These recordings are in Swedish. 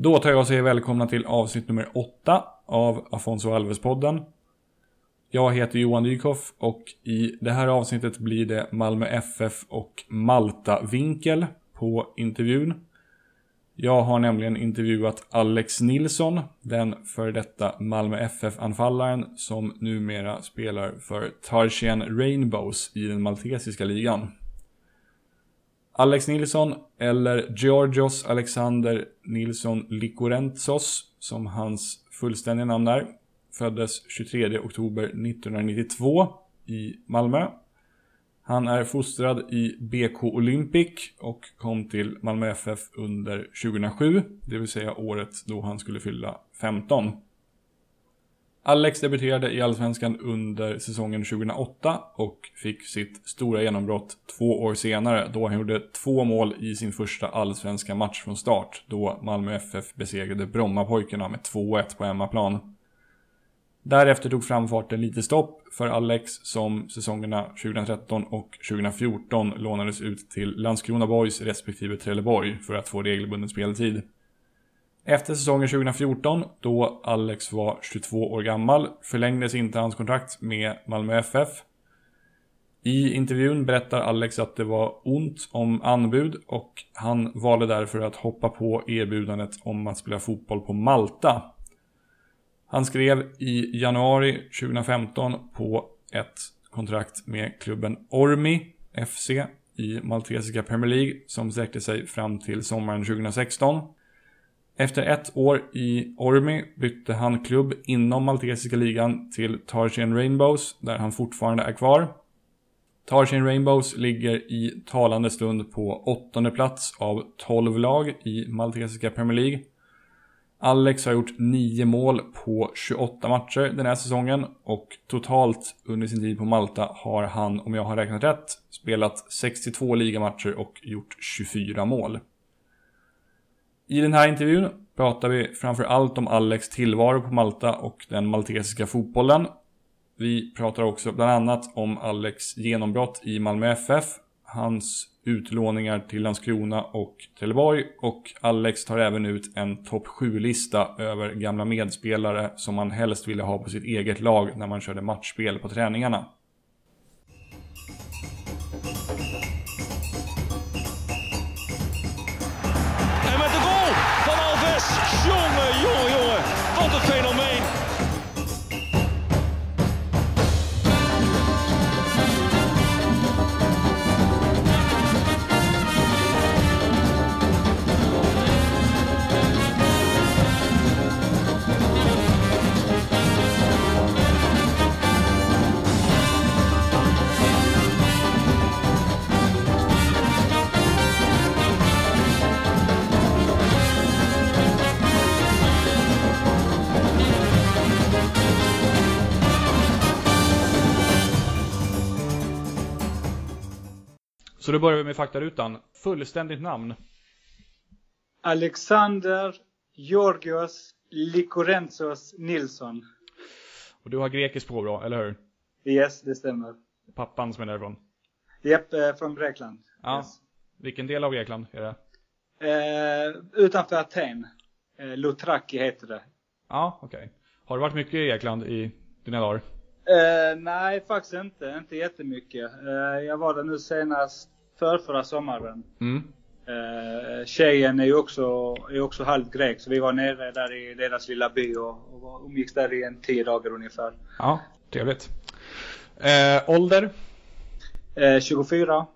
Då tar jag och säger välkomna till avsnitt nummer 8 av Afonso Alves-podden. Jag heter Johan Dykhoff och i det här avsnittet blir det Malmö FF och Malta-vinkel på intervjun. Jag har nämligen intervjuat Alex Nilsson, den före detta Malmö FF-anfallaren som numera spelar för Tarsian Rainbows i den maltesiska ligan. Alex Nilsson, eller Georgios Alexander Nilsson Likorentzos som hans fullständiga namn är, föddes 23 oktober 1992 i Malmö. Han är fostrad i BK Olympic och kom till Malmö FF under 2007, det vill säga året då han skulle fylla 15. Alex debuterade i Allsvenskan under säsongen 2008 och fick sitt stora genombrott två år senare då han gjorde två mål i sin första allsvenska match från start då Malmö FF besegrade Brommapojkarna med 2-1 på hemmaplan. Därefter tog framfarten lite stopp för Alex som säsongerna 2013 och 2014 lånades ut till Landskrona Boys respektive Trelleborg för att få regelbunden speltid. Efter säsongen 2014, då Alex var 22 år gammal, förlängdes inte hans kontrakt med Malmö FF. I intervjun berättar Alex att det var ont om anbud och han valde därför att hoppa på erbjudandet om att spela fotboll på Malta. Han skrev i januari 2015 på ett kontrakt med klubben Ormi FC i maltesiska Premier League som sträckte sig fram till sommaren 2016. Efter ett år i Ormi bytte han klubb inom maltesiska ligan till Tarsian Rainbows, där han fortfarande är kvar. Tarsian Rainbows ligger i talande stund på åttonde plats av 12 lag i maltesiska Premier League. Alex har gjort 9 mål på 28 matcher den här säsongen och totalt under sin tid på Malta har han, om jag har räknat rätt, spelat 62 ligamatcher och gjort 24 mål. I den här intervjun pratar vi framför allt om Alex tillvaro på Malta och den maltesiska fotbollen. Vi pratar också bland annat om Alex genombrott i Malmö FF, hans utlåningar till Landskrona och Trelleborg och Alex tar även ut en topp 7-lista över gamla medspelare som man helst ville ha på sitt eget lag när man körde matchspel på träningarna. Så då börjar vi med faktarutan. Fullständigt namn? Alexander Georgios Likorentsos Nilsson. Och du har grekiskt påbrå, eller hur? Yes, det stämmer. Pappan som är därifrån? Japp, eh, från Grekland. Ja. Yes. Vilken del av Grekland är det? Eh, utanför Aten. Eh, Lutraki heter det. Ja, okej. Okay. Har du varit mycket i Grekland i dina dagar? Eh, nej, faktiskt inte. Inte jättemycket. Eh, jag var där nu senast för förra sommaren. Mm. Eh, tjejen är ju också, är också halvt grek så vi var nere där i deras lilla by och, och umgicks där i en tio dagar ungefär. Ja, trevligt. Eh, ålder? Eh, 24.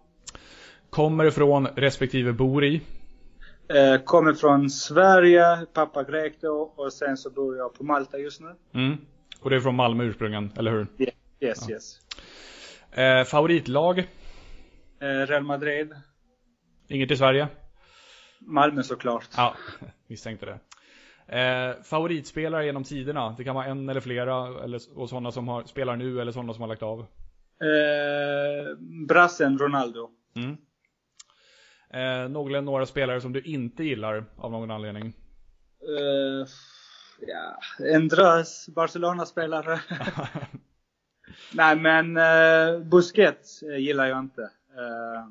Kommer från respektive bor i? Eh, kommer från Sverige, pappa grek då och sen så bor jag på Malta just nu. Mm. Och det är från Malmö ursprungligen, eller hur? Yeah. Yes, Ja. yes. Eh, favoritlag? Eh, Real Madrid. Inget i Sverige? Malmö såklart. Ja, misstänkte det. Eh, favoritspelare genom tiderna? Det kan vara en eller flera, eller, och sådana som har, spelar nu eller sådana som har lagt av. Eh, brassen Ronaldo. Mm. Eh, några, några spelare som du inte gillar av någon anledning? Eh, ja, en drös Barcelona-spelare. Nej men eh, Busquets eh, gillar jag inte. Eh,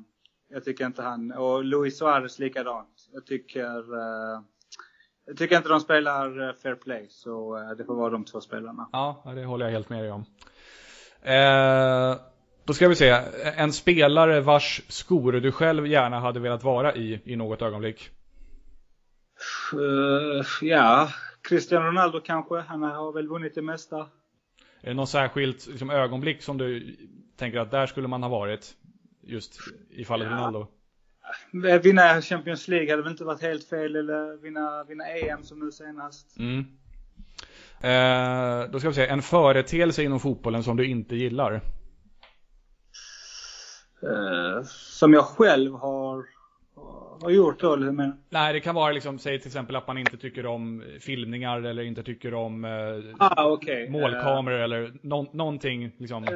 jag tycker inte han, och Luis Suarez likadant. Jag tycker eh, jag tycker inte de spelar eh, fair play, så eh, det får vara de två spelarna. Ja, det håller jag helt med dig om. Eh, då ska vi se, en spelare vars skor du själv gärna hade velat vara i, i något ögonblick? Uh, ja, Cristiano Ronaldo kanske. Han har väl vunnit det mesta. Är det något särskilt liksom, ögonblick som du tänker att där skulle man ha varit? Just i fallet ja. Ronaldo? Vinna Champions League hade väl inte varit helt fel, eller vinna, vinna EM som nu senast. Mm. Eh, då ska vi se, en företeelse inom fotbollen som du inte gillar? Eh, som jag själv har, har gjort då, eller men... Nej, det kan vara liksom, säg till exempel att man inte tycker om filmningar eller inte tycker om eh, ah, okay. målkameror uh, eller no någonting liksom.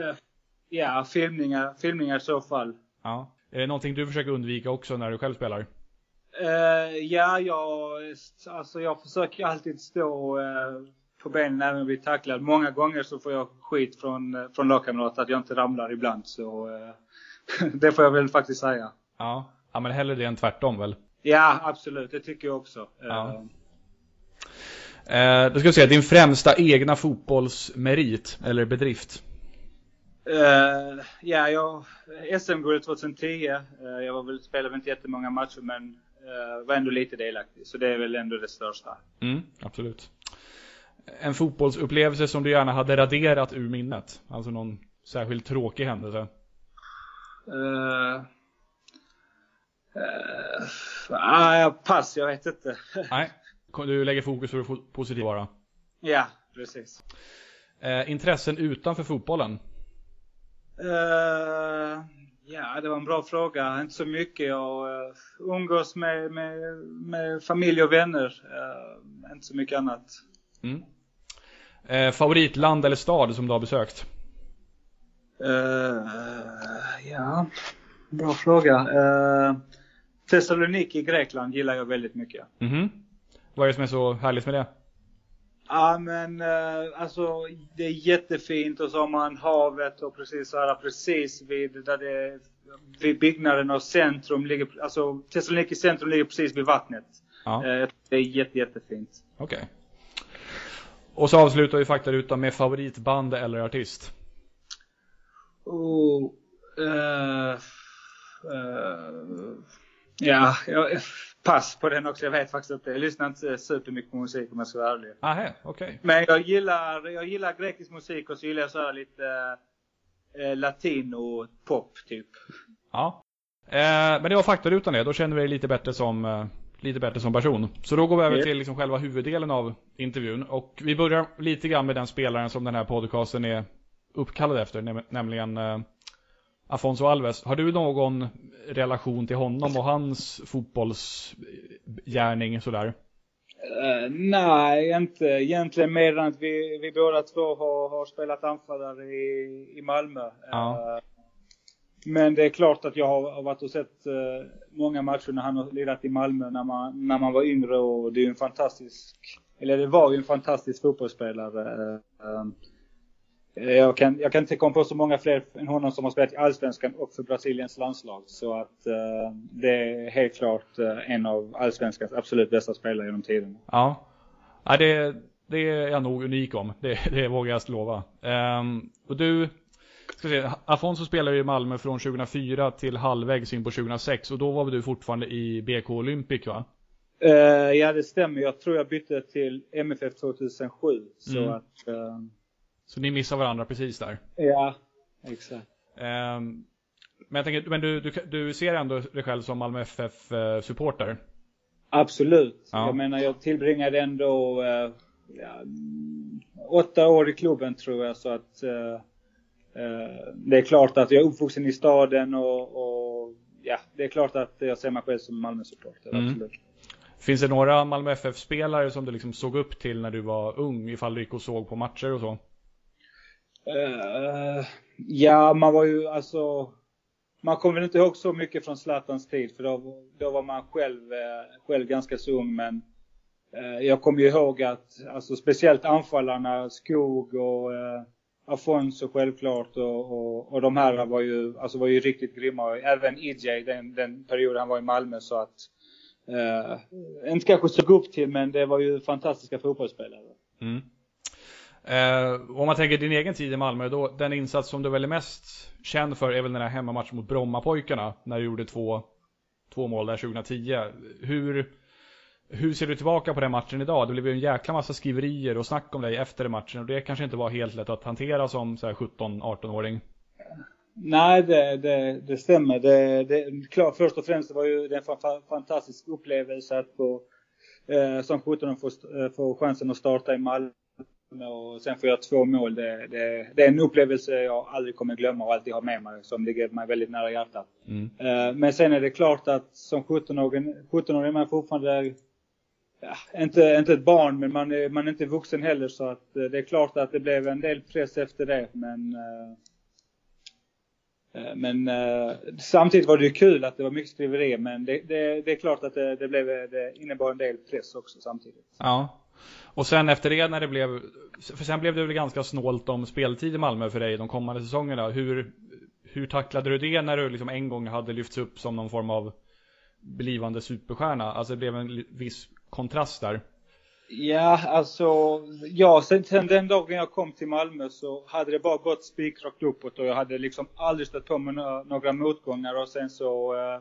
Uh, ja, filmningar, filmningar i så fall. Ja. Är det någonting du försöker undvika också när du själv spelar? Uh, ja, jag, alltså jag försöker alltid stå på benen även om jag blir tacklad. Många gånger så får jag skit från, från lagkamrater att jag inte ramlar ibland. Så det får jag väl faktiskt säga. Ja. ja, men hellre det än tvärtom väl? Ja, absolut. Det tycker jag också. Ja. Eh, då ska vi se, din främsta egna fotbollsmerit eller bedrift? Uh, ja, jag SM-guldet 2010. Uh, jag var väl, spelade väl inte jättemånga matcher men uh, var ändå lite delaktig. Så det är väl ändå det största. Mm, absolut. En fotbollsupplevelse som du gärna hade raderat ur minnet? Alltså någon särskilt tråkig händelse? Uh, uh, pass, jag vet inte. Nej, du lägger fokus på det positiva bara. Ja, precis. Intressen utanför fotbollen? Uh, ja, det var en bra fråga. Inte så mycket. Jag uh, umgås med, med, med familj och vänner. Uh, inte så mycket annat. Mm. Uh, favoritland eller stad som du har besökt? Ja, bra fråga. Thessaloniki i Grekland gillar jag väldigt mycket. Mm -hmm. Vad är det som är så härligt med det? Ja men uh, alltså det är jättefint och så har man havet och precis så här precis vid där det vid byggnaden och centrum ligger, alltså Thessaloniki centrum ligger precis vid vattnet. Ja. Uh, det är jätte, jättefint. Okej. Okay. Och så avslutar vi faktarutan med favoritband eller artist. Oh, uh, uh, ja, jag, pass på den också. Jag vet faktiskt inte. Jag lyssnar inte supermycket på musik om jag ska vara ärlig. Aha, okay. Men jag gillar, jag gillar grekisk musik och så gillar jag så lite eh, latino pop typ. Ja. Eh, men det var faktarutan det. Då känner vi dig lite bättre som eh, lite bättre som person. Så då går vi över till liksom själva huvuddelen av intervjun. Och vi börjar lite grann med den spelaren som den här podcasten är uppkallad efter, nämligen uh, Afonso Alves. Har du någon relation till honom och hans fotbollsgärning sådär? Uh, nej, inte egentligen mer än att vi, vi båda två har, har spelat anfallare i, i Malmö. Ja. Uh, men det är klart att jag har, har varit och sett uh, många matcher när han har lirat i Malmö när man, när man var yngre och det är ju en fantastisk, eller det var ju en fantastisk fotbollsspelare. Eh, jag kan, jag kan inte komma på så många fler än honom som har spelat i Allsvenskan och för Brasiliens landslag. Så att uh, det är helt klart uh, en av Allsvenskans absolut bästa spelare genom tiden. Ja, ja det, det är jag nog unik om. Det, det vågar jag lova. Um, och du, ska se, Afonso spelade i Malmö från 2004 till halvvägs in på 2006 och då var du fortfarande i BK Olympic va? Uh, ja det stämmer. Jag tror jag bytte till MFF 2007. Så mm. att så ni missar varandra precis där. Ja, exakt. Um, men jag tänker, men du, du, du ser ändå dig själv som Malmö FF-supporter? Absolut. Ja. Jag menar, jag tillbringade ändå uh, ja, åtta år i klubben tror jag, så att uh, uh, det är klart att jag är uppvuxen i staden och, och ja, det är klart att jag ser mig själv som Malmö-supporter. Mm. Absolut. Finns det några Malmö FF-spelare som du liksom såg upp till när du var ung, ifall du gick och såg på matcher och så? Uh, ja, man var ju alltså... Man kommer väl inte ihåg så mycket från Zlatans tid för då, då var man själv, eh, själv ganska så ung men uh, jag kommer ju ihåg att alltså speciellt anfallarna, Skog och uh, Afonso självklart och, och, och de här var ju, alltså var ju riktigt grymma. Även EJ den, den perioden han var i Malmö så att eh, inte kanske såg upp till, men det var ju fantastiska fotbollsspelare. Mm. Eh, om man tänker din egen tid i Malmö, då, den insats som du väl är mest känd för är väl den här hemmamatchen mot Brommapojkarna, när du gjorde två, två mål där 2010. Hur, hur ser du tillbaka på den matchen idag? Det blev ju en jäkla massa skriverier och snack om dig efter matchen och det kanske inte var helt lätt att hantera som 17-18-åring. Nej, det, det, det stämmer. Det, det, klart, först och främst det var ju det en fantastisk upplevelse att få, eh, som 17 få, eh, få chansen att starta i Malmö och sen få göra två mål. Det, det, det, är en upplevelse jag aldrig kommer glömma och alltid ha med mig som ligger mig väldigt nära hjärtat. Mm. Eh, men sen är det klart att som 17-åring 17 är man fortfarande ja, inte, inte ett barn, men man är, man är inte vuxen heller så att eh, det är klart att det blev en del press efter det. Men, eh, men samtidigt var det ju kul att det var mycket skriverier, men det, det, det är klart att det, det, blev, det innebar en del press också samtidigt. Ja. Och sen efter det när det blev, för sen blev det väl ganska snålt om speltid i Malmö för dig de kommande säsongerna. Hur, hur tacklade du det när du liksom en gång hade lyfts upp som någon form av blivande superstjärna? Alltså det blev en viss kontrast där? Ja, alltså, ja, sen, sen den dagen jag kom till Malmö så hade det bara gått spikrakt uppåt och jag hade liksom aldrig stött på mig några, motgångar och sen så eh,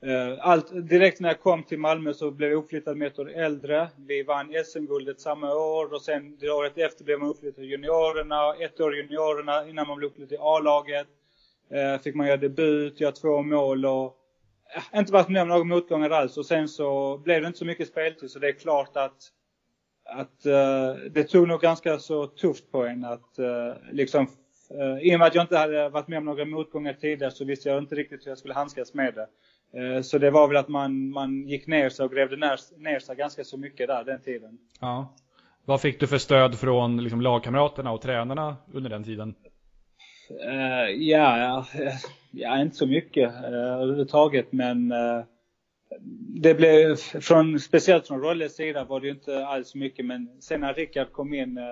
Eh, allt, direkt när jag kom till Malmö så blev jag uppflyttad med ett år äldre. Vi vann SM-guldet samma år och sen det året efter blev man uppflyttad till juniorerna, ett år juniorerna innan man blev uppflyttad till A-laget. Eh, fick man göra debut, göra två mål och eh, inte varit med om några motgångar alls och sen så blev det inte så mycket speltid så det är klart att att uh, det tog nog ganska så tufft på en att uh, liksom uh, i och med att jag inte hade varit med om några motgångar tidigare så visste jag inte riktigt hur jag skulle handskas med det. Uh, så det var väl att man, man gick ner sig och grävde ner, ner sig ganska så mycket där den tiden. Ja. Vad fick du för stöd från liksom, lagkamraterna och tränarna under den tiden? Uh, ja, ja, inte så mycket uh, överhuvudtaget men uh, det blev, från, speciellt från Rolles sida var det inte alls mycket men sen när Rickard kom in, uh,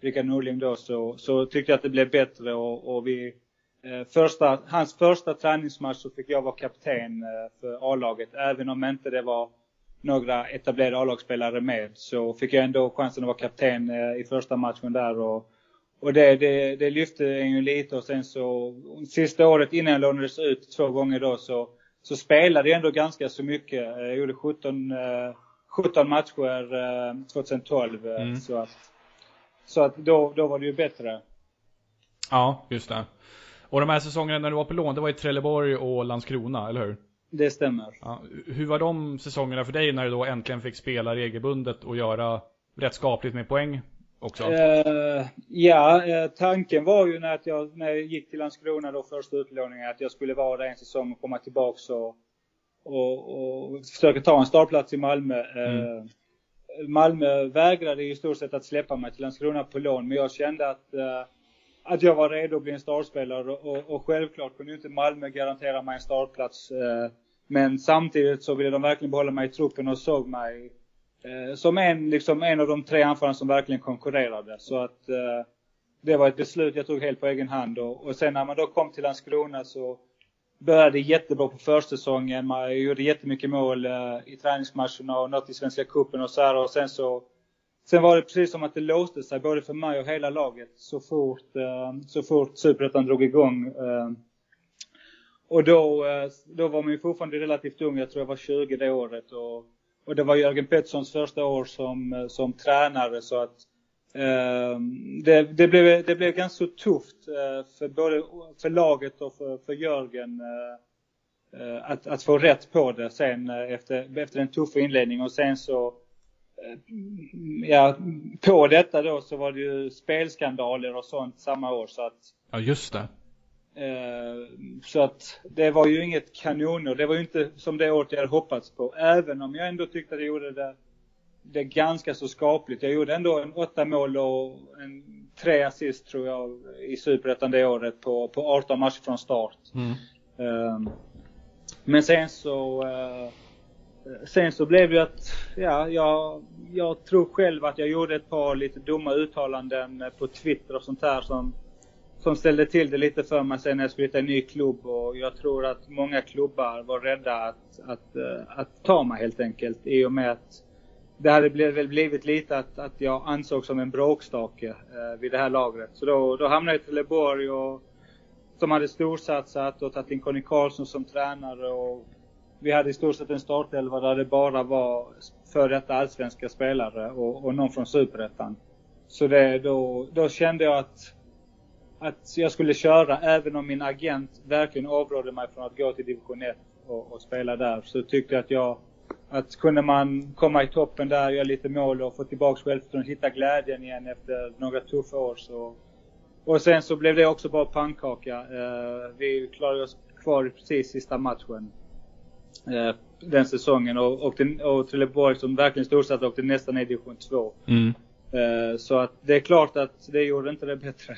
Rickard Norling då, så, så tyckte jag att det blev bättre och, och vi första, hans första träningsmatch så fick jag vara kapten för A-laget även om inte det var några etablerade A-lagsspelare med så fick jag ändå chansen att vara kapten i första matchen där och och det, det, det lyfte en ju lite och sen så sista året innan jag lånades ut två gånger då så, så spelade jag ändå ganska så mycket. Jag gjorde 17, 17 eh, matcher 2012. Eh, mm. Så att, så att då, då var det ju bättre. Ja, just det. Och de här säsongerna när du var på lån, det var i Trelleborg och Landskrona, eller hur? Det stämmer. Ja, hur var de säsongerna för dig när du då äntligen fick spela regelbundet och göra rätt skapligt med poäng också? Uh, ja, uh, tanken var ju när jag, när jag gick till Landskrona då första utlåningen att jag skulle vara där en säsong och komma tillbaks och, och, och försöka ta en startplats i Malmö. Mm. Uh, Malmö vägrade i stort sett att släppa mig till Landskrona på lån men jag kände att att jag var redo att bli en startspelare och, och självklart kunde inte Malmö garantera mig en startplats. Eh, men samtidigt så ville de verkligen behålla mig i truppen och såg mig eh, som en, liksom, en av de tre anfallarna som verkligen konkurrerade. Så att eh, det var ett beslut jag tog helt på egen hand. Och, och sen när man då kom till Landskrona så började jättebra på försäsongen. Man gjorde jättemycket mål eh, i träningsmatcherna och något i Svenska cupen och så här. Och sen så Sen var det precis som att det låste sig både för mig och hela laget så fort, eh, så fort Superettan drog igång. Eh. Och då, eh, då var man ju fortfarande relativt ung, jag tror jag var 20 det året. Och och det var Jörgen Petterssons första år som, som tränare så att eh, det, det, blev, det blev ganska tufft för både för laget och för, för Jörgen eh, att, att få rätt på det sen efter, efter en tuff inledning och sen så ja, på detta då så var det ju spelskandaler och sånt samma år så att Ja just det Eh, så att det var ju inget kanonår. Det var ju inte som det året jag hade hoppats på. Även om jag ändå tyckte att jag gjorde det, det ganska så skapligt. Jag gjorde ändå en åtta mål och en tre assist tror jag i Superettan det året på, på 18 matcher från start. Mm. Um, men sen så uh, Eh, sen så blev det att, ja, jag, jag tror själv att jag gjorde ett par lite dumma uttalanden eh, på Twitter och sånt där som som ställde till det lite för mig sen när jag skulle hitta en ny klubb och jag tror att många klubbar var rädda att, att, eh, att, ta mig helt enkelt i och med att det hade väl blivit lite att, att jag ansågs som en bråkstake eh, vid det här lagret. Så då, då hamnade jag i Trelleborg och som hade storsatsat och tagit in Conny Karlsson som tränare och vi hade i stort sett en startelva där det bara var för detta allsvenska spelare och, och någon från superettan. Så det, då, då kände jag att, att jag skulle köra även om min agent verkligen avrådde mig från att gå till division 1 och, och spela där. Så tyckte jag att jag att kunde man komma i toppen där, göra lite mål och få tillbaka självförtroendet, hitta glädjen igen efter några tuffa år så... Och sen så blev det också bara pannkaka. Uh, vi klarade oss kvar i precis sista matchen. Uh, den säsongen och, och, den, och Trelleborg som verkligen storsatte åkte nästan ner i division 2. Mm. Uh, så att det är klart att det gjorde inte det bättre.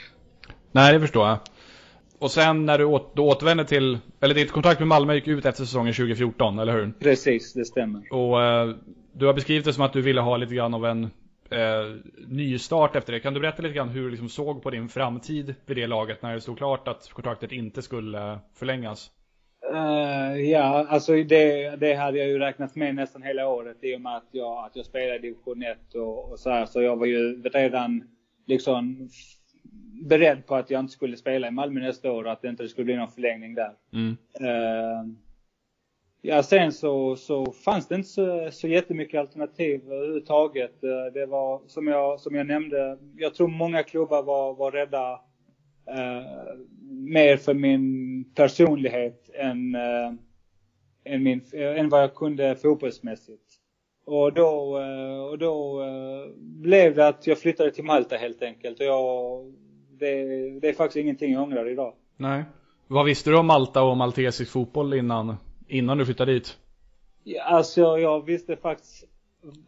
Nej, det förstår jag. Och sen när du, åt, du återvände till, eller ditt kontrakt med Malmö gick ut efter säsongen 2014, eller hur? Precis, det stämmer. Och eh, du har beskrivit det som att du ville ha lite grann av en eh, nystart efter det. Kan du berätta lite grann hur du liksom såg på din framtid vid det laget när det stod klart att kontraktet inte skulle förlängas? Uh, ja, alltså det, det hade jag ju räknat med nästan hela året i och med att jag, att jag spelade i division 1 och, och så här. Så jag var ju redan liksom beredd på att jag inte skulle spela i Malmö nästa år och att det inte skulle bli någon förlängning där. Mm. Uh, ja, sen så, så fanns det inte så, så jättemycket alternativ överhuvudtaget. Uh, det var som jag, som jag nämnde, jag tror många klubbar var, var rädda mer för min personlighet än, än, min, än vad jag kunde fotbollsmässigt. Och då, och då blev det att jag flyttade till Malta helt enkelt. Och jag det, det är faktiskt ingenting jag ångrar idag. Nej. Vad visste du om Malta och maltesisk fotboll innan, innan du flyttade dit? Ja, alltså jag visste faktiskt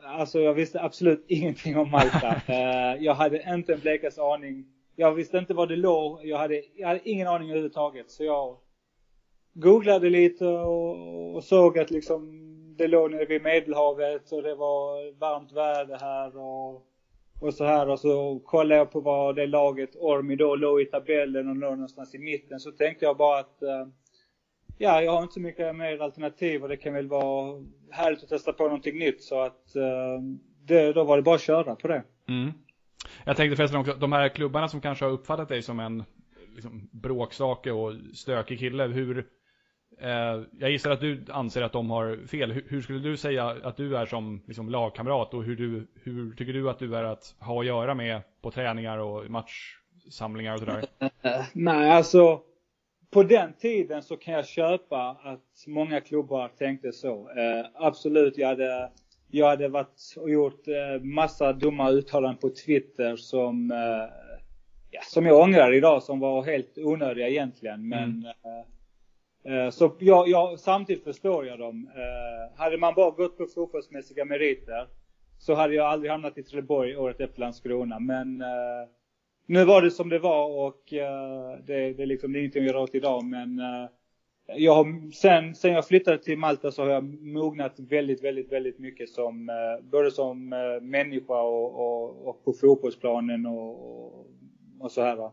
Alltså jag visste absolut ingenting om Malta. jag hade inte en blekaste aning. Jag visste inte var det låg. Jag hade, jag hade ingen aning överhuvudtaget. Så jag googlade lite och, och såg att liksom det låg nere vid Medelhavet och det var varmt väder här och och så här och så kollade jag på vad det laget Ormi då låg i tabellen och låg någonstans i mitten. Så tänkte jag bara att eh, ja, jag har inte så mycket mer alternativ och det kan väl vara härligt att testa på någonting nytt. Så att eh, det, då var det bara att köra på det. Mm. Jag tänkte förresten också, de här klubbarna som kanske har uppfattat dig som en liksom, bråkstake och stökig kille, hur Eh, jag gissar att du anser att de har fel. Hur, hur skulle du säga att du är som liksom, lagkamrat och hur, du, hur tycker du att du är att ha att göra med på träningar och matchsamlingar och sådär? Nej, alltså på den tiden så kan jag köpa att många klubbar tänkte så. Eh, absolut, jag hade, jag hade varit och gjort eh, massa dumma uttalanden på Twitter som, eh, ja, som jag ångrar idag, som var helt onödiga egentligen. Men mm. Eh, Eh, så jag, jag, samtidigt förstår jag dem. Hade man bara gått på fotbollsmässiga meriter så hade jag aldrig hamnat i Trelleborg året efter Landskrona. Men nu var det som det var och det, det, är liksom, det är ingenting att göra åt idag. Men jag har, sen, sen jag flyttade till Malta så har jag mognat väldigt, väldigt, väldigt mycket som både som människa och, och, och på fotbollsplanen och, och så här. Va?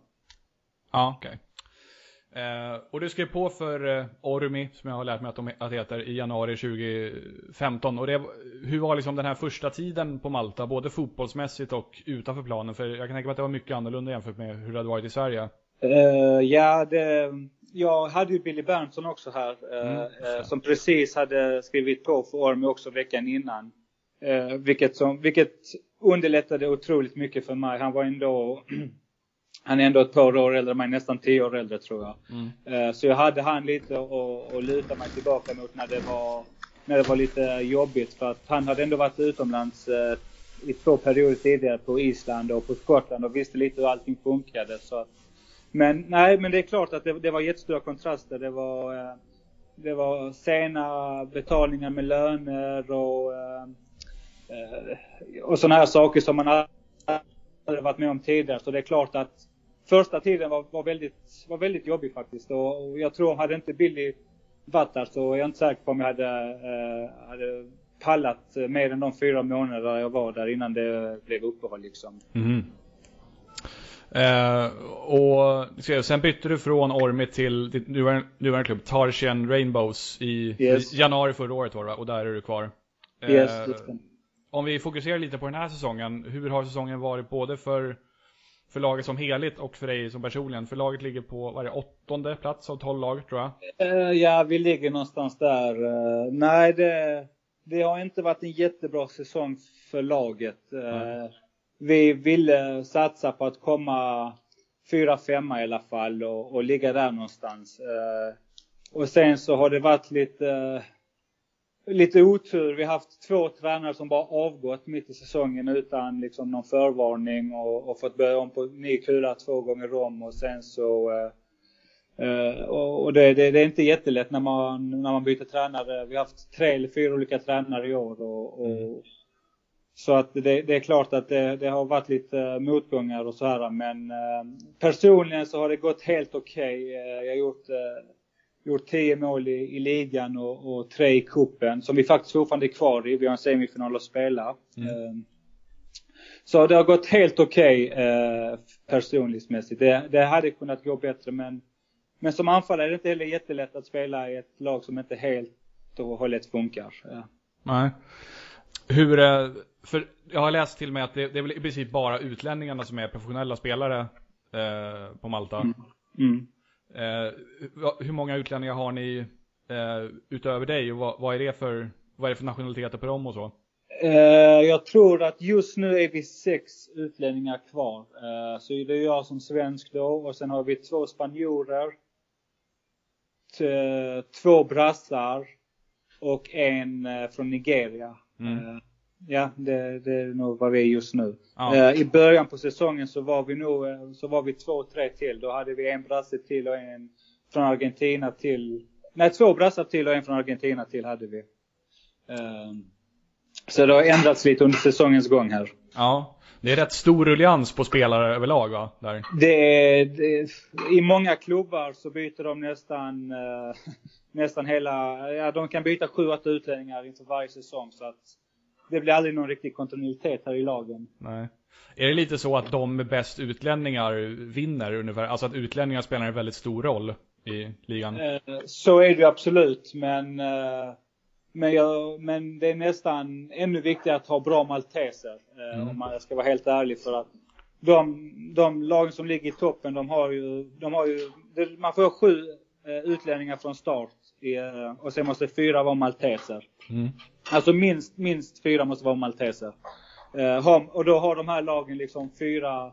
Ja, okej. Okay. Eh, och du skrev på för eh, Ormi, som jag har lärt mig att de att heter, i januari 2015. Och det, hur var liksom den här första tiden på Malta, både fotbollsmässigt och utanför planen? För jag kan tänka mig att det var mycket annorlunda jämfört med hur det hade varit i Sverige. Uh, ja, det, jag hade ju Billy Berntsson också här, uh, mm, uh, som precis hade skrivit på för Ormi också veckan innan. vilket, som, vilket underlättade otroligt mycket för mig. Han var ändå Han är ändå ett par år äldre än mig, nästan tio år äldre tror jag. Mm. Eh, så jag hade han lite att luta mig tillbaka mot när det var, när det var lite jobbigt. För att han hade ändå varit utomlands eh, i två perioder tidigare på Island och på Skottland och visste lite hur allting funkade. Så att, men nej, men det är klart att det, det var jättestora kontraster. Det var, eh, det var sena betalningar med löner och, eh, eh, och sådana här saker som man hade varit med om tidigare. Så det är klart att första tiden var, var, väldigt, var väldigt jobbig faktiskt. Och, och jag tror, hade inte Billy varit där så är jag inte säker på om jag hade, eh, hade pallat mer än de fyra månader jag var där innan det blev uppehåll liksom. Mm. Eh, och sen bytte du från Ormi till ditt nuvarande, klubb, Tarshan Rainbows i yes. januari förra året var det Och där är du kvar. Yes, om vi fokuserar lite på den här säsongen, hur har säsongen varit både för, för laget som helhet och för dig som personligen? För laget ligger på, vad är det, åttonde plats av tolv lag tror jag? Uh, ja, vi ligger någonstans där. Uh, nej, det, det har inte varit en jättebra säsong för laget. Uh, vi ville satsa på att komma fyra, femma i alla fall och, och ligga där någonstans. Eh, och sen så har det varit lite eh, lite otur. Vi har haft två tränare som bara avgått mitt i säsongen utan liksom någon förvarning och, och fått börja om på ny kula två gånger om och sen så uh, och det, det, det, är inte jättelätt när man, när man byter tränare. Vi har haft tre eller fyra olika tränare i år och, och mm så att det, det, är klart att det, det, har varit lite motgångar och så här men uh, personligen så har det gått helt okej. Okay. Uh, jag har gjort gjort 10 mål i, i ligan och, och tre i kuppen som vi faktiskt fortfarande är kvar i. Vi har en semifinal att spela. Mm. Så det har gått helt okej okay, eh, personlighetsmässigt. Det, det hade kunnat gå bättre men, men som anfallare är det inte heller jättelätt att spela i ett lag som inte helt och hållet funkar. Nej. Hur, eh, för jag har läst till mig att det, det är väl i princip bara utlänningarna som är professionella spelare eh, på Malta. Mm. Mm. Eh, hur många utlänningar har ni eh, utöver dig och vad, vad, är det för, vad är det för nationaliteter på dem och så? Eh, jag tror att just nu är vi sex utlänningar kvar. Eh, så det är jag som svensk då och sen har vi två spanjorer, två brassar och en eh, från Nigeria. Mm. Ja, det, det är nog vad vi är just nu. Ja. Eh, I början på säsongen så var vi nog, eh, så var vi två, tre till. Då hade vi en brasse till och en från Argentina till. Nej, två brassar till och en från Argentina till hade vi. Eh, så det har ändrats lite under säsongens gång här. Ja. Det är rätt stor ruljans på spelare överlag va? Där. Det är, det, I många klubbar så byter de nästan, eh, nästan hela, ja de kan byta sju, åtta utlänningar inför varje säsong så att det blir aldrig någon riktig kontinuitet här i lagen. Nej. Är det lite så att de med bäst utlänningar vinner ungefär? Alltså att utlänningar spelar en väldigt stor roll i ligan? Eh, så är det absolut, men, eh, men, jag, men det är nästan ännu viktigare att ha bra malteser. Eh, mm. Om man ska vara helt ärlig för att de, de lagen som ligger i toppen, de har ju, de har ju man får sju utlänningar från start och sen måste fyra vara malteser. Mm. Alltså minst, minst fyra måste vara malteser. Eh, och då har de här lagen liksom fyra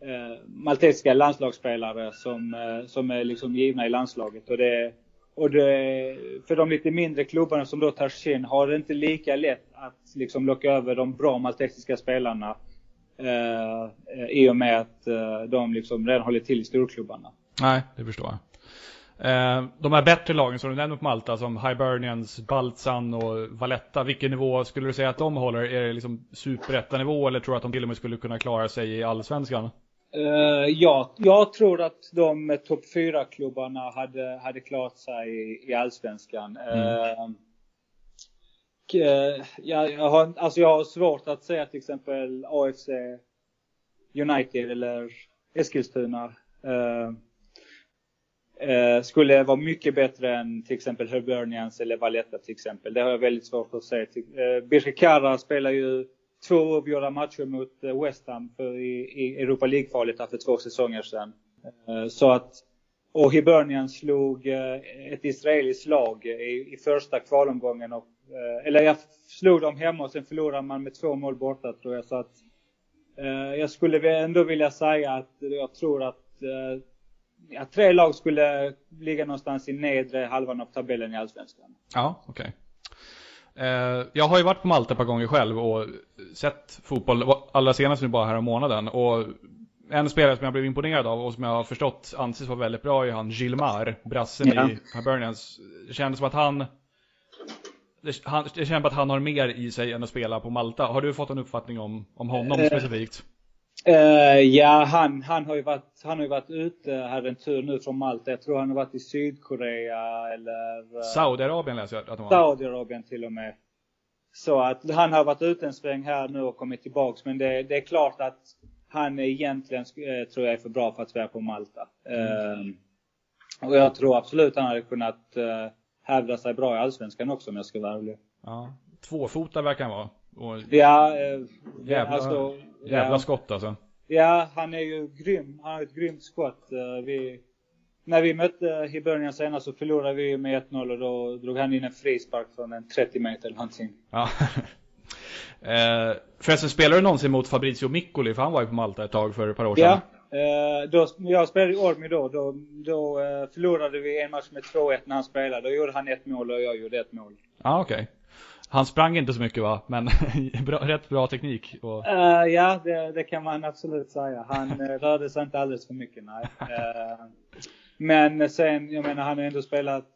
eh, maltesiska landslagsspelare som, eh, som är liksom givna i landslaget. Och det, och det, för de lite mindre klubbarna som då tar sig in har det inte lika lätt att liksom locka över de bra maltesiska spelarna. Eh, eh I och med att eh, de liksom redan håller till i storklubbarna. Nej, det förstår jag. Eh, de här bättre lagen som du nämnde på Malta, som Hibernians, Baltzan och Valletta, vilken nivå skulle du säga att de håller? Är det liksom superettanivå eller tror du att de till och med skulle kunna klara sig i allsvenskan? Uh, ja, jag tror att de topp 4-klubbarna hade, hade klarat sig i, i allsvenskan. Mm. Uh, jag, jag, har, alltså jag har svårt att säga till exempel AFC United eller Eskilstuna. Uh, eh, skulle vara mycket bättre än till exempel Hibernians eller Valletta till exempel. Det har jag väldigt svårt att säga. Eh, Birkikara spelar ju två oavgjorda matcher mot eh, West Ham för i, i Europa League-kvalet för två säsonger sedan. Eh, så att, och Hibernian slog eh, ett israeliskt lag i, i första kvalomgången och, eh, eller jag slog dem hemma och sen förlorade man med två mål borta tror jag. Så att eh, jag skulle ändå vilja säga att jag tror att eh, ja, tre lag skulle ligga någonstans i nedre halvan av tabellen i Allsvenskan. Ja, okej. Okay. Eh, jag har ju varit på Malta ett par gånger själv och sett fotboll, allra senast nu bara här om månaden. Och en spelare som jag blev imponerad av och som jag har förstått anses vara väldigt bra är han Gilmar, brassen ja. i Hibernians. Det kändes som att han det, han, det känns som att han har mer i sig än att spela på Malta. Har du fått en uppfattning om, om honom uh, specifikt? Uh, ja, han, han, har ju varit, han har ju varit ute här en tur nu från Malta. Jag tror han har varit i Sydkorea eller... Uh, Saudiarabien läser jag att han var. Saudiarabien till och med. Så att han har varit ute en sväng här nu och kommit tillbaks. Men det, det är klart att han är egentligen, eh, tror jag, är för bra för att spela på Malta. Mm. Och jag tror absolut han hade kunnat hävda sig bra i Allsvenskan också om jag ska vara ärlig. Ja. Tvåfotad verkar han vara. Och ja, jävla, alltså, jävla ja, skott alltså. Ja, han är ju grym. Han har ett grymt skott. Vi, när vi mötte Hibernian senast så förlorade vi med 1-0 och då drog han in en frispark från en 30 meter eller någonting. Ja. eh, förresten, spelade du någonsin mot Fabrizio Miccoli? För han var ju på Malta ett tag för ett par år sedan. Ja, eh, då, jag spelade i Ormi då. Då, då eh, förlorade vi en match med 2-1 när han spelade. Då gjorde han ett mål och jag gjorde ett mål. Ja, ah, okej. Okay. Han sprang inte så mycket va? Men bra, rätt bra teknik. Och... Uh, ja, det, det, kan man absolut säga. Han uh, rörde sig inte alldeles för mycket, nej. Uh, men sen, jag menar, han har ändå spelat,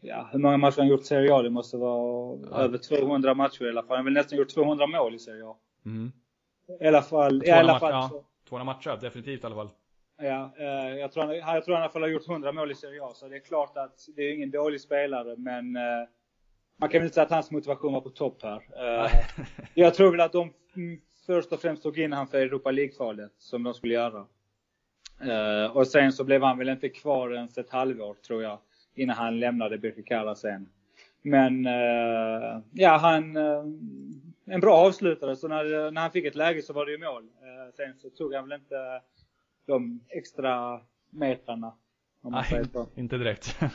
ja, hur många matcher har han gjort i Serie A? Det måste vara ja. över 200 matcher i alla fall. Han har väl nästan gjort 200 mål i Serie A. Mm. I alla fall, i alla fall. Ja, 200 matcher, definitivt i alla fall. Ja, jag tror, han, jag tror han i alla fall har gjort 100 mål i Serie A, så det är klart att det är ingen dålig spelare, men man kan väl inte säga att hans motivation var på topp här. Uh, jag tror väl att de först och främst tog in han för Europa League-kvalet, som de skulle göra. Uh, och sen så blev han väl inte kvar ens ett halvår, tror jag, innan han lämnade Birkikara sen. Men uh, ja, han... en bra avslutare, så när, när han fick ett läge så var det ju mål. sen så tog han väl inte de extra metrarna. Om man Nej, inte direkt.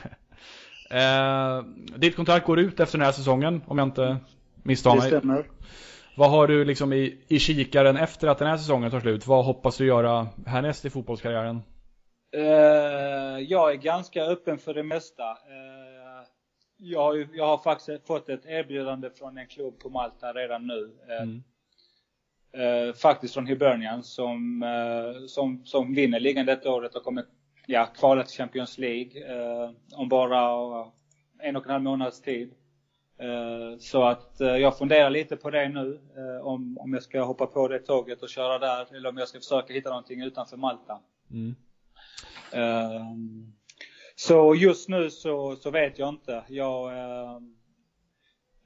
Eh, ditt kontrakt går ut efter den här säsongen, om jag inte misstar mig. Det stämmer. Vad har du liksom i, i kikaren efter att den här säsongen tar slut? Vad hoppas du göra härnäst i fotbollskarriären? Uh, jag är ganska öppen för det mesta. Uh, jag, jag har faktiskt fått ett erbjudande från en klubb på Malta redan nu. Uh, mm. Uh, faktiskt från Hibernian som, uh, som, som vinner ligan detta året och kommer ja, kvala till Champions League eh, om bara en och en halv månads tid. Eh, så att eh, jag funderar lite på det nu, eh, om, om jag ska hoppa på det tåget och köra där eller om jag ska försöka hitta någonting utanför Malta. Mm. Eh, så just nu så, så vet jag inte. Jag,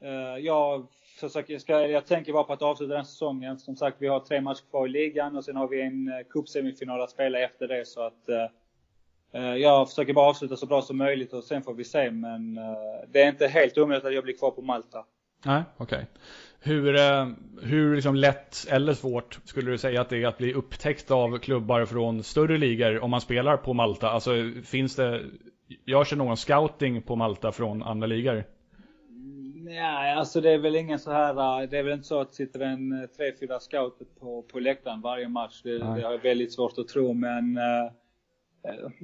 eh, jag försöker, ska, jag tänker bara på att avsluta den säsongen. Som sagt, vi har tre matcher kvar i ligan och sen har vi en cupsemifinal att spela efter det så att Eh, jag försöker bara avsluta så bra som möjligt och sen får vi se men eh, det är inte helt omöjligt att jag blir kvar på Malta. Nej, okej. Okay. Hur, eh, hur liksom lätt eller svårt skulle du säga att det är att bli upptäckt av klubbar från större ligor om man spelar på Malta? Alltså finns det, görs det någon scouting på Malta från andra ligor? Nej, alltså det är väl ingen så här, det är väl inte så att sitter en tre, fyra scouter på, på läktaren varje match. Det, det har jag väldigt svårt att tro men Eh,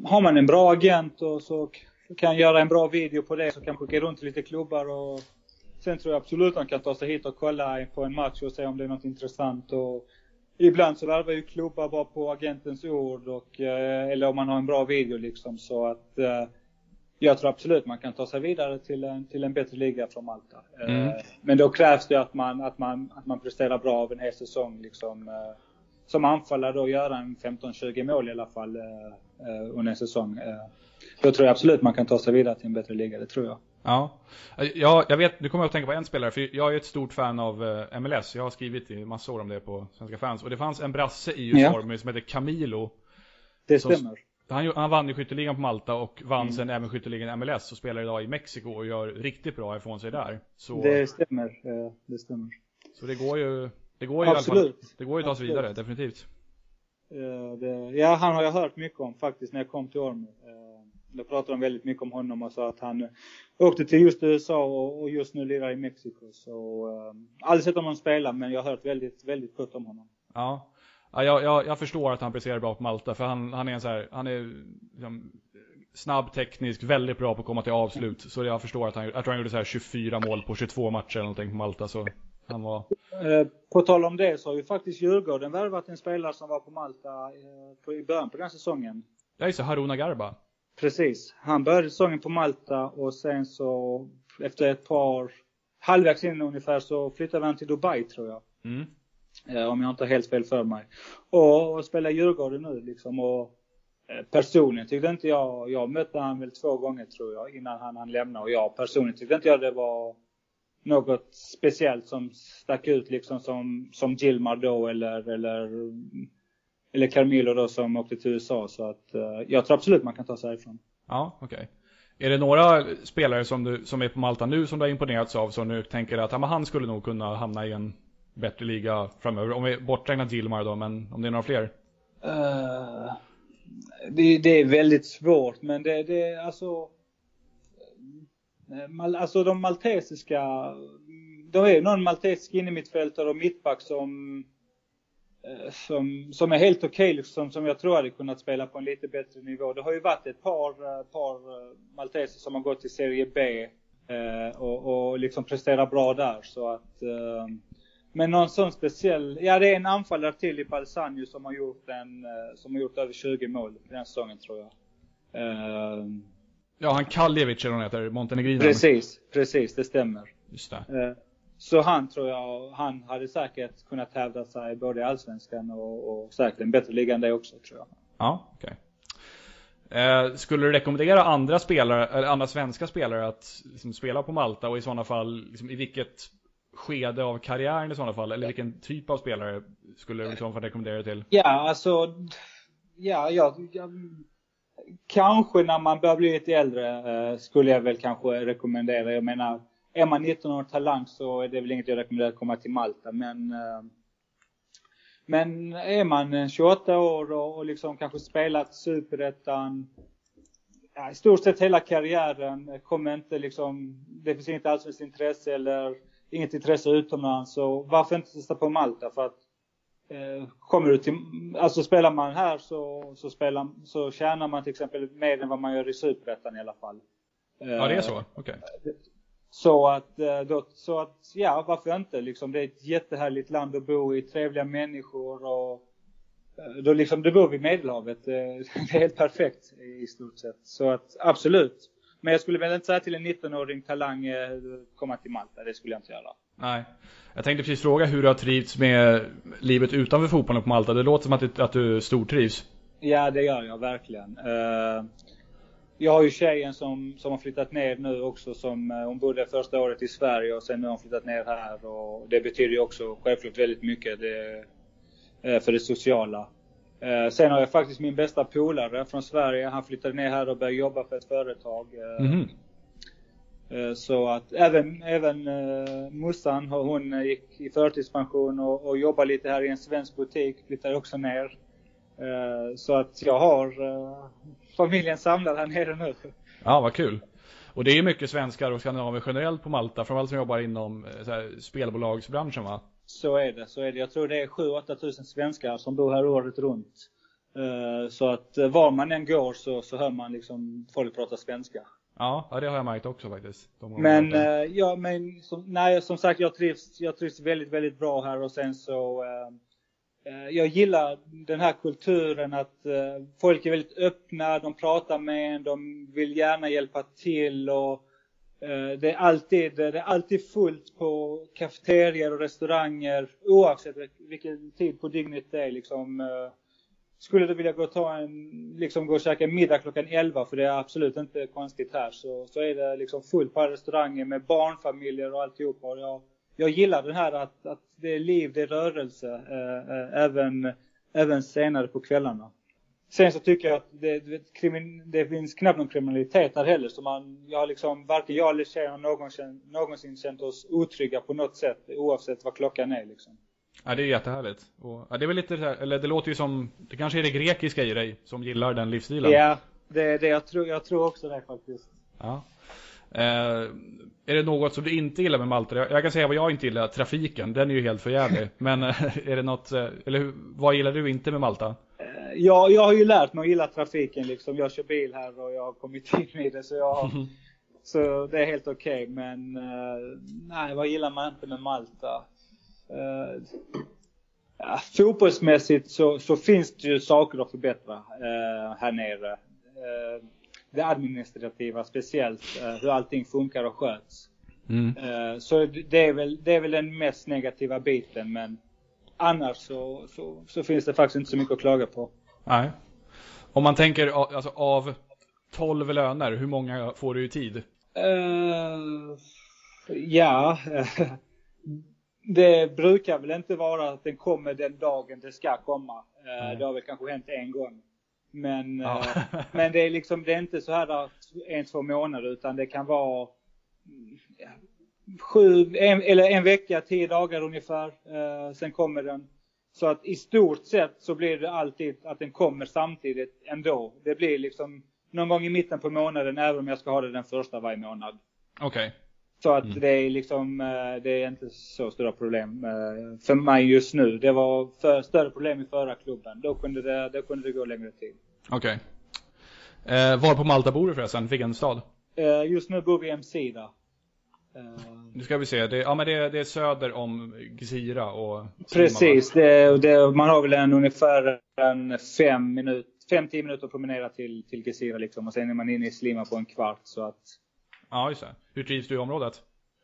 har man en bra agent och så kan göra en bra video på det så kan skicka runt till lite klubbar och sen tror jag absolut man kan ta sig hit och kolla på en match och se om det är något intressant och ibland så värvar ju klubbar bara på agentens ord och eh, eller om man har en bra video liksom så att eh, jag tror absolut man kan ta sig vidare till en, till en bättre liga från Malta. Mm. Men då krävs det att man, att man, att man presterar bra av en hel säsong liksom som anfallare då göra en 15-20 mål i alla fall eh, eh, under en säsong. Eh, då tror jag absolut man kan ta sig vidare till en bättre liga, det tror jag. Ja, ja jag vet, nu kommer jag att tänka på en spelare, för jag är ett stort fan av MLS. Jag har skrivit i massor om det på Svenska fans. Och det fanns en brasse i Djurgården ja. som heter Camilo. Det stämmer. Han, han vann ju skytteligan på Malta och vann mm. sen även skytteligan MLS och spelar idag i Mexiko och gör riktigt bra ifrån sig där. Så... Det stämmer, det stämmer. Så det går ju det går ju Absolut. i alla fall, det går ju att ta sig vidare, definitivt. Uh, det, ja, han har jag hört mycket om faktiskt när jag kom till Ormy. Uh, jag pratade de väldigt mycket om honom och sa att han åkte till just USA och, och just nu lirar i Mexiko. Så, uh, aldrig sett honom spela men jag har hört väldigt, väldigt gott om honom. Ja. Ja, jag, jag, jag förstår att han presterar bra på Malta för han, han är en så här, han är liksom, snabb teknisk, väldigt bra på att komma till avslut. Så jag förstår att han, jag tror han gjorde så här 24 mål på 22 matcher eller någonting på Malta. Så han var... Eh, på tal om det så har ju faktiskt Djurgården värvat en spelare som var på Malta eh, i början på den säsongen. Ja just Haruna Garba. Precis. Han började säsongen på Malta och sen så efter ett par, halvvägs in ungefär så flyttade han till Dubai tror jag. Mm. Eh, om jag inte har helt fel för mig. Och, och spelar Djurgården nu liksom och personligen tyckte inte jag, jag mötte han väl två gånger tror jag innan han, han lämnade och jag personligen tyckte inte jag det var något speciellt som stack ut liksom som, som Gilmar då eller, eller, eller Carmelo då som åkte till USA. Så att uh, jag tror absolut man kan ta sig härifrån. Ja, okej. Okay. Är det några spelare som, du, som är på Malta nu som du har imponerats av som du tänker att ja, han skulle nog kunna hamna i en bättre liga framöver? Om vi borträknar Gilmar då, men om det är några fler? Uh, det, det, är väldigt svårt, men det, det alltså Eh, alltså de maltesiska, de är någon maltesisk innermittfältare och mittback som, eh, som, som är helt okej, okay, liksom, som jag tror hade kunnat spela på en lite bättre nivå. Det har ju varit ett par, eh, par malteser som har gått till Serie B och, och liksom presterat bra där så att men någon sån speciell, ja det är en anfallare till i Balsanio som har gjort en, som har gjort över 20 mål den säsongen tror jag. Ja, han Kaljevic eller heter, Montenegrin. Precis, precis, det stämmer. Just det. Eh, så han tror jag, han hade säkert kunnat hävda sig både i Allsvenskan och, och säkert en bättre liga än det också tror jag. Ja, okej. Okay. Eh, skulle du rekommendera andra spelare, eller andra svenska spelare att liksom, spela på Malta och i sådana fall, liksom, i vilket skede av karriären i sådana fall, eller vilken typ av spelare skulle du i så fall rekommendera till? Ja, alltså, ja, jag, jag kanske när man börjar bli lite äldre eh, skulle jag väl kanske rekommendera. Jag menar, är man 19 år talang så är det väl inget jag rekommenderar att komma till Malta. Men, eh, men är man 28 år och, liksom kanske spelat superettan ja, i stort sett hela karriären, eh, kommer inte liksom, det finns inget allsvenskt intresse eller inget intresse utomlands. Så varför inte testa på Malta? För att kommer du till, alltså spelar man här så, så, spelar, så tjänar man till exempel mer än vad man gör i Superettan i alla fall. Ja, det är så? Okej. Okay. Så att, eh, då, så att, ja varför inte liksom. Det är ett jättehärligt land att bo i, trevliga människor och eh, då liksom, du bor vid Medelhavet. Det är helt perfekt i stort sett. Så att absolut. Men jag skulle väl inte säga till en 19-åring talang komma till Malta, det skulle jag inte göra. Nej. Jag tänkte precis fråga hur du har trivts med livet utanför fotbollen på Malta. Det låter som att, du, att du stortrivs. Ja, det gör jag verkligen. Uh, jag har ju tjejen som, som har flyttat ner nu också. Som, uh, hon bodde första året i Sverige och sen nu har hon flyttat ner här. Och det betyder ju också självklart väldigt mycket det, uh, för det sociala. sen har jag faktiskt min bästa polare från Sverige. Han flyttade ner här och började jobba för ett företag. Mm -hmm. Eh, så att även, även uh, Mussan, hon uh, gick i förtidspension och, och jobbar lite här i en svensk butik, flyttade också ner. Uh, så att jag har uh, familjen samlad här nere nu. Ja, vad kul. Och det är mycket svenskar och skandinaver generellt på Malta, framförallt som jobbar inom här, spelbolagsbranschen va? Så är det, så är det. Jag tror det är 7-8 tusen svenskar som bor här året runt. Så att var man än går så, så hör man liksom folk prata svenska. Ja, det har jag märkt också faktiskt. Men, eh, ja, men som, nej, som sagt, jag trivs, jag trivs väldigt, väldigt bra här och sen så eh, eh, jag gillar den här kulturen att eh, folk är väldigt öppna, de pratar med en, de vill gärna hjälpa till och eh, det är alltid, det är alltid fullt på kafeterior och restauranger oavsett vilken tid på dygnet det är liksom. Skulle du vilja gå och ta en, liksom gå och käka middag klockan 11, för det är absolut inte konstigt här, så, så är det liksom fullt på restauranger med barnfamiljer och alltihopa. Och jag, jag gillar det här att, att det är liv, det är rörelse, eh, eh, även, även senare på kvällarna. Sen så tycker jag att det, det, det finns knappt någon kriminalitet här heller, så man, jag har liksom, varken jag eller tjejen har någonsin, någonsin känt oss otrygga på något sätt, oavsett vad klockan är liksom. Ja, det är jättehärligt. Och, ja, det är väl lite här, eller det låter ju som, det kanske är det grekiska i dig som gillar den livsstilen. Ja, det är det. Jag tror, jag tror också det faktiskt. Ja. Eh, är det något som du inte gillar med Malta? Jag, jag kan säga vad jag inte gillar, trafiken. Den är ju helt förjävlig. Men är det något, eh, eller vad gillar du inte med Malta? Eh, ja, jag har ju lärt mig att gilla trafiken liksom. Jag kör bil här och jag har kommit in i det så jag Så det är helt okej, okay. men nej, vad gillar man inte med Malta? Uh, ja, fotbollsmässigt så, så, finns det ju saker att förbättra uh, här nere. Uh, det administrativa speciellt, hur allting funkar och sköts. Mm. så det är, väl, det är väl den mest negativa biten men annars så, så, så, finns det faktiskt inte så mycket att klaga på. Nej. Om man tänker alltså, av 12 löner, hur många får du i tid? Ja, det brukar väl inte vara att den kommer den dagen det ska komma. Nej. Det har väl kanske hänt en gång. Men, ja. men det är liksom, det är inte så här en, två månader utan det kan vara sju, en, eller en vecka, tio dagar ungefär. sen kommer den. Så att i stort sett så blir det alltid att den kommer samtidigt ändå. Det blir liksom någon gång i mitten på månaden även om jag ska ha det den första varje månad. Okej. Okay. Så att mm. det är liksom, eh, det är inte så stora problem eh, för mig just nu. Det var för, större problem i förra klubben. Då kunde det, då kunde det gå längre tid. Okej. Okay. Eh, var på Malta bor du förresten? Vilken stad? Eh, just nu bor vi i Msida. Nu ska vi se, det, ja men det, det är söder om Gzira och Precis, det, det, man har väl en ungefär en fem minut, fem, tio minuter att promenera till, till Gzira liksom och sen är man inne i Slima på en kvart så att Ja just det. Hur trivs du i området?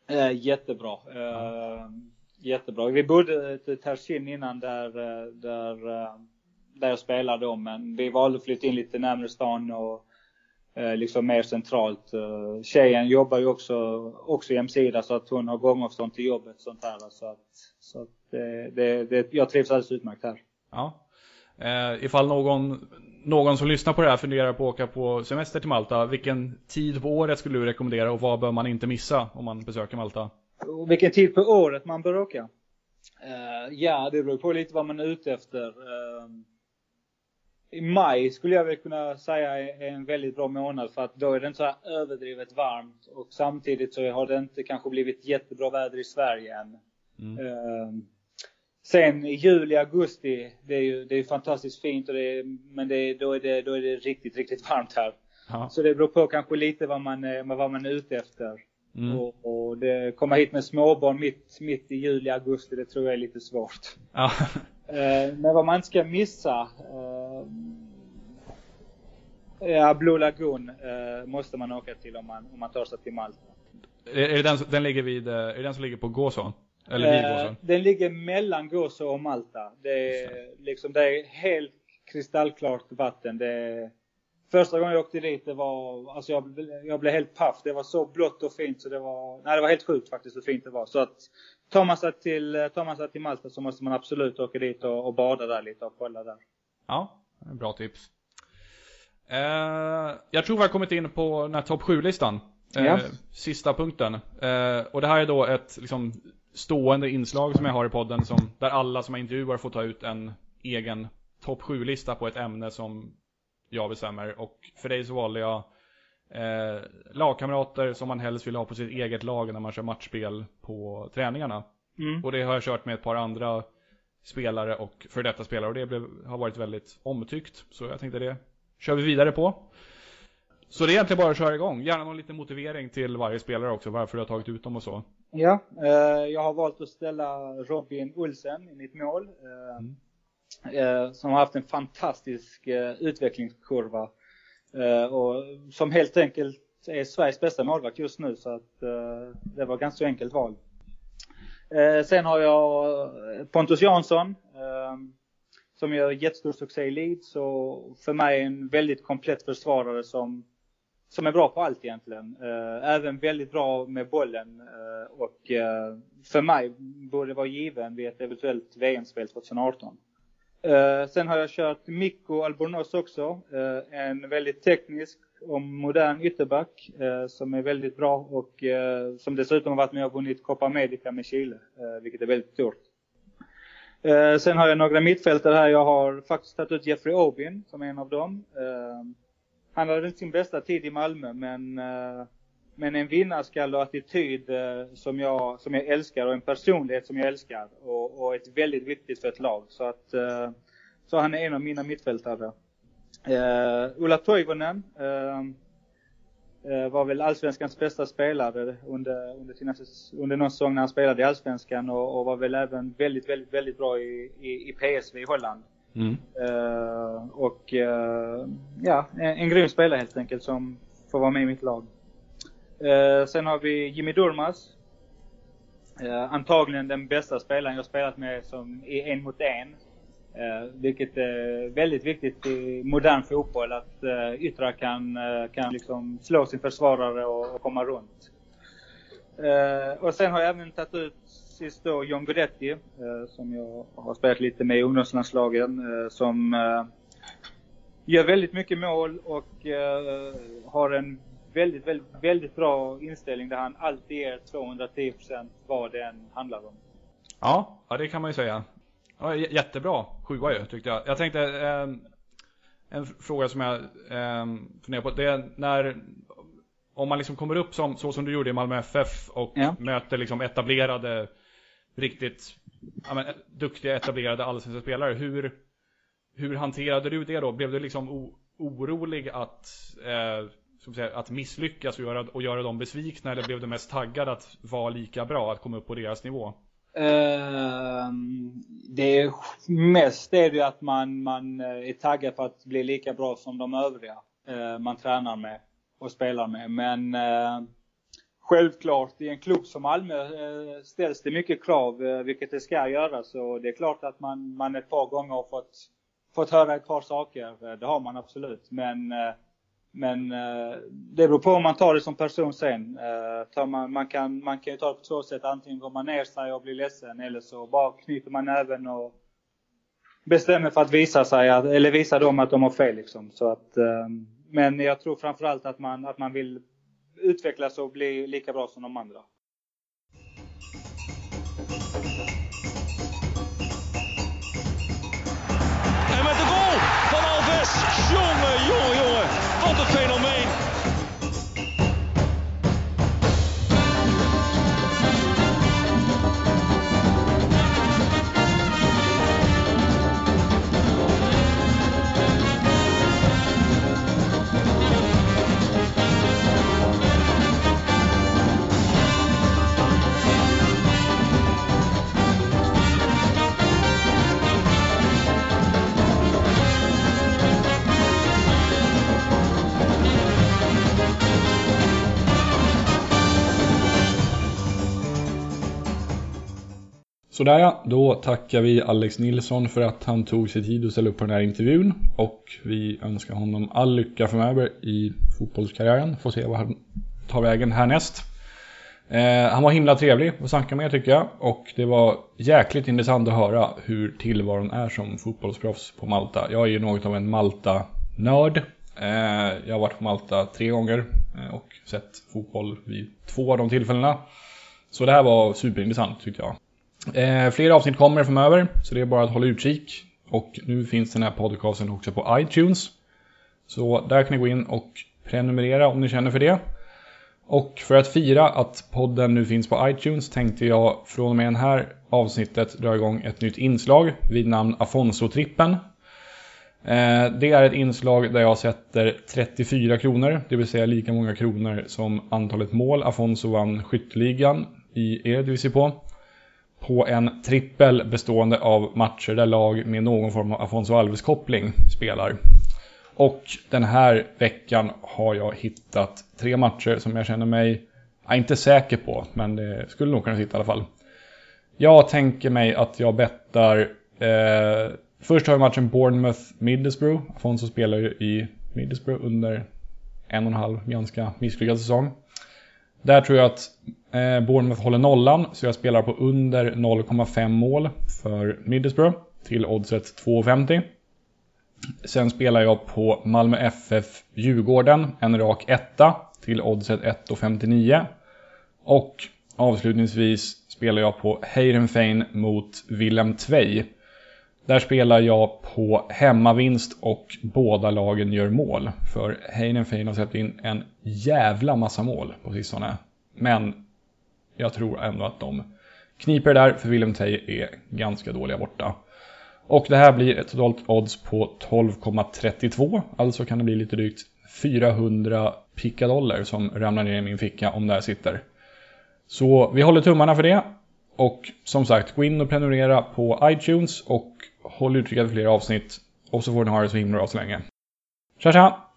Eh, jättebra. Eh, jättebra. Vi bodde i Tersin innan där, eh, där, eh, där jag spelade då men vi valde att flytta in lite närmare stan och Eh, liksom mer centralt. Eh, tjejen jobbar ju också, också i hemsida så att hon har gångavstånd till jobbet sånt här. Så att, så att det, det, det, jag trivs alldeles utmärkt här. Ja. Eh, ifall någon, någon som lyssnar på det här funderar på att åka på semester till Malta, vilken tid på året skulle du rekommendera och vad bör man inte missa om man besöker Malta? Och vilken tid på året man bör åka? Uh, ja, det beror på lite vad man är ute efter. Uh, i maj skulle jag väl kunna säga är en väldigt bra månad för att då är det inte så överdrivet varmt och samtidigt så har det inte kanske blivit jättebra väder i Sverige än. Mm. Uh, sen i juli, augusti, det är ju det är fantastiskt fint och det är, men det är, då, är det, då är det riktigt, riktigt varmt här. Ja. Så det beror på kanske lite vad man, vad man är ute efter. Mm. Och, och det, komma hit med småbarn mitt, mitt i juli, augusti, det tror jag är lite svårt. Ja. Eh, men vad man inte ska missa. Eh, ja, Blue Lagoon eh, måste man åka till om man, om man tar sig till Malta. Är, är det den, den ligger vid, är det den som ligger på Gåsån? Eller vid Gåsån? Den ligger mellan Gåså och Malta. Det är, liksom, det är helt kristallklart vatten. Det är, första gången jag åkte dit, det var, alltså jag, jag blev helt paff. Det var så blått och fint så det var, nej det var helt sjukt faktiskt hur fint det var. Så att tar man sig till, tar man sig till Malta så måste man absolut åka dit och, och bada där lite och kolla där. Ja, bra tips. Eh, jag tror vi har kommit in på den här topp 7-listan. Eh, ja. Sista punkten. Eh, och det här är då ett liksom, stående inslag som jag har i podden som, där alla som jag intervjuar får ta ut en egen topp 7-lista på ett ämne som jag bestämmer. Och för dig så valde jag eh, lagkamrater som man helst vill ha på sitt eget lag när man kör matchspel på träningarna. Mm. Och det har jag kört med ett par andra spelare och för detta spelare och det blev, har varit väldigt omtyckt. Så jag tänkte det kör vi vidare på. Så det är egentligen bara att köra igång. Gärna någon liten motivering till varje spelare också, varför du har tagit ut dem och så. Ja, eh, jag har valt att ställa Robin Olsen i mitt mål. Eh, mm. eh, som har haft en fantastisk utvecklingskurva och som helt enkelt är Sveriges bästa målvakt just nu så att det var ganska enkelt val. Sen har jag Pontus Jansson som gör jättestor succé i Leeds och för mig en väldigt komplett försvarare som, som är bra på allt egentligen. Eh, även väldigt bra med bollen eh, och eh, för mig borde det vara given vid ett eventuellt VM-spel 2018. Sen har jag kört Mikko Albornoz också. En väldigt teknisk och modern ytterback som är väldigt bra och som dessutom har varit med och vunnit Copa America med Chile, vilket är väldigt stort. sen har jag några mittfältare här. Jag har faktiskt tagit ut Jeffrey Obin som är en av dem han hade inte sin bästa tid i Malmö men eh, men en vinnarskalle och attityd eh, som jag, som jag älskar och en personlighet som jag älskar och, och ett väldigt viktigt för ett lag. Så att, eh, så han är en av mina mittfältare. Uh, Ulla Toivonen uh, var väl allsvenskans bästa spelare under, under, sina, under någon säsong när han spelade i allsvenskan och, och var väl även väldigt, väldigt, väldigt bra i, i, i PSV i Holland. Mm. Uh, och eh, ja, en, en grym spelare helt enkelt som får vara med i mitt lag. Uh, sen har vi Jimmy Durmas. Antagligen den bästa spelaren jag spelat med som i en mot en. Vilket är väldigt viktigt i modern fotboll att uh, yttrar kan, kan liksom slå sin försvarare och, och komma runt. Och sen har jag även tagit ut sist då John Guidetti, eh, som jag har spelat lite med i ungdomslandslagen, eh, som eh, gör väldigt mycket mål och eh, har en väldigt, väldigt, väldigt bra inställning där han alltid ger 210% vad det än handlar om. Ja, ja det kan man ju säga. Ja, jättebra sjua ju tyckte jag. Jag tänkte eh, en fråga som jag eh, funderar på. Det är när om man liksom kommer upp som, så som du gjorde i Malmö FF och ja. möter liksom etablerade, riktigt ja, men, duktiga etablerade allsvenska spelare. Hur, hur hanterade du det då? Blev du liksom o, orolig att, eh, som säga, att misslyckas och göra, och göra dem besvikna? Eller blev du mest taggad att vara lika bra, att komma upp på deras nivå? Uh, det är mest är det att man, man eh, är taggad på att bli lika bra som de övriga uh, man tränar med och spelar med. Men eh, självklart i en klubb som Malmö eh, ställs det mycket krav, eh, vilket det ska göra. Så det är klart att man, man ett par gånger har fått fått höra ett par saker. Det har man absolut. Men, eh, men eh, det beror på om man tar det som person sen. Tar man, man, kan, man kan ju ta det på två sätt. Antingen går man ner sig och blir ledsen eller så bara knyter man näven och bestämmer för att visa sig, eller visa dem att de har fel liksom. Så att, men jag tror framförallt att man, att man vill utvecklas och bli lika bra som de andra. Sådär ja, då tackar vi Alex Nilsson för att han tog sig tid att ställa upp på den här intervjun. Och vi önskar honom all lycka framöver i fotbollskarriären. Får se vad han tar vägen härnäst. Eh, han var himla trevlig att snacka med tycker jag. Och det var jäkligt intressant att höra hur tillvaron är som fotbollsproffs på Malta. Jag är ju något av en Malta-nörd. Eh, jag har varit på Malta tre gånger eh, och sett fotboll vid två av de tillfällena. Så det här var superintressant tyckte jag. Eh, fler avsnitt kommer framöver, så det är bara att hålla utkik. Och nu finns den här podcasten också på iTunes. Så där kan ni gå in och prenumerera om ni känner för det. Och för att fira att podden nu finns på iTunes tänkte jag från och med det här avsnittet dra igång ett nytt inslag vid namn Afonso-trippen. Eh, det är ett inslag där jag sätter 34 kronor, det vill säga lika många kronor som antalet mål Afonso vann skytteligan i Eredivisie på på en trippel bestående av matcher där lag med någon form av Afonso Alves-koppling spelar. Och den här veckan har jag hittat tre matcher som jag känner mig, är inte säker på, men det skulle nog kunna sitta i alla fall. Jag tänker mig att jag bettar, eh, först har jag matchen Bournemouth-Middlesbrough. Afonso spelar ju i Middlesbrough under en och en halv ganska misslyckad säsong. Där tror jag att eh, Bournemouth håller nollan, så jag spelar på under 0,5 mål för Middlesbrough till oddset 2,50. Sen spelar jag på Malmö FF Djurgården, en rak etta till oddset 1,59. Och avslutningsvis spelar jag på Heidenfein mot Willem Tvei. Där spelar jag på hemmavinst och båda lagen gör mål. För Heidenfein har släppt in en jävla massa mål på sistone. Men jag tror ändå att de kniper där, för Willem Tej är ganska dåliga borta. Och det här blir ett totalt odds på 12,32. Alltså kan det bli lite drygt 400 pickadoller som ramlar ner i min ficka om det här sitter. Så vi håller tummarna för det. Och som sagt, gå in och prenumerera på iTunes och håll utkik efter fler avsnitt. Och så får ni ha det så himla bra så länge. Tja tja!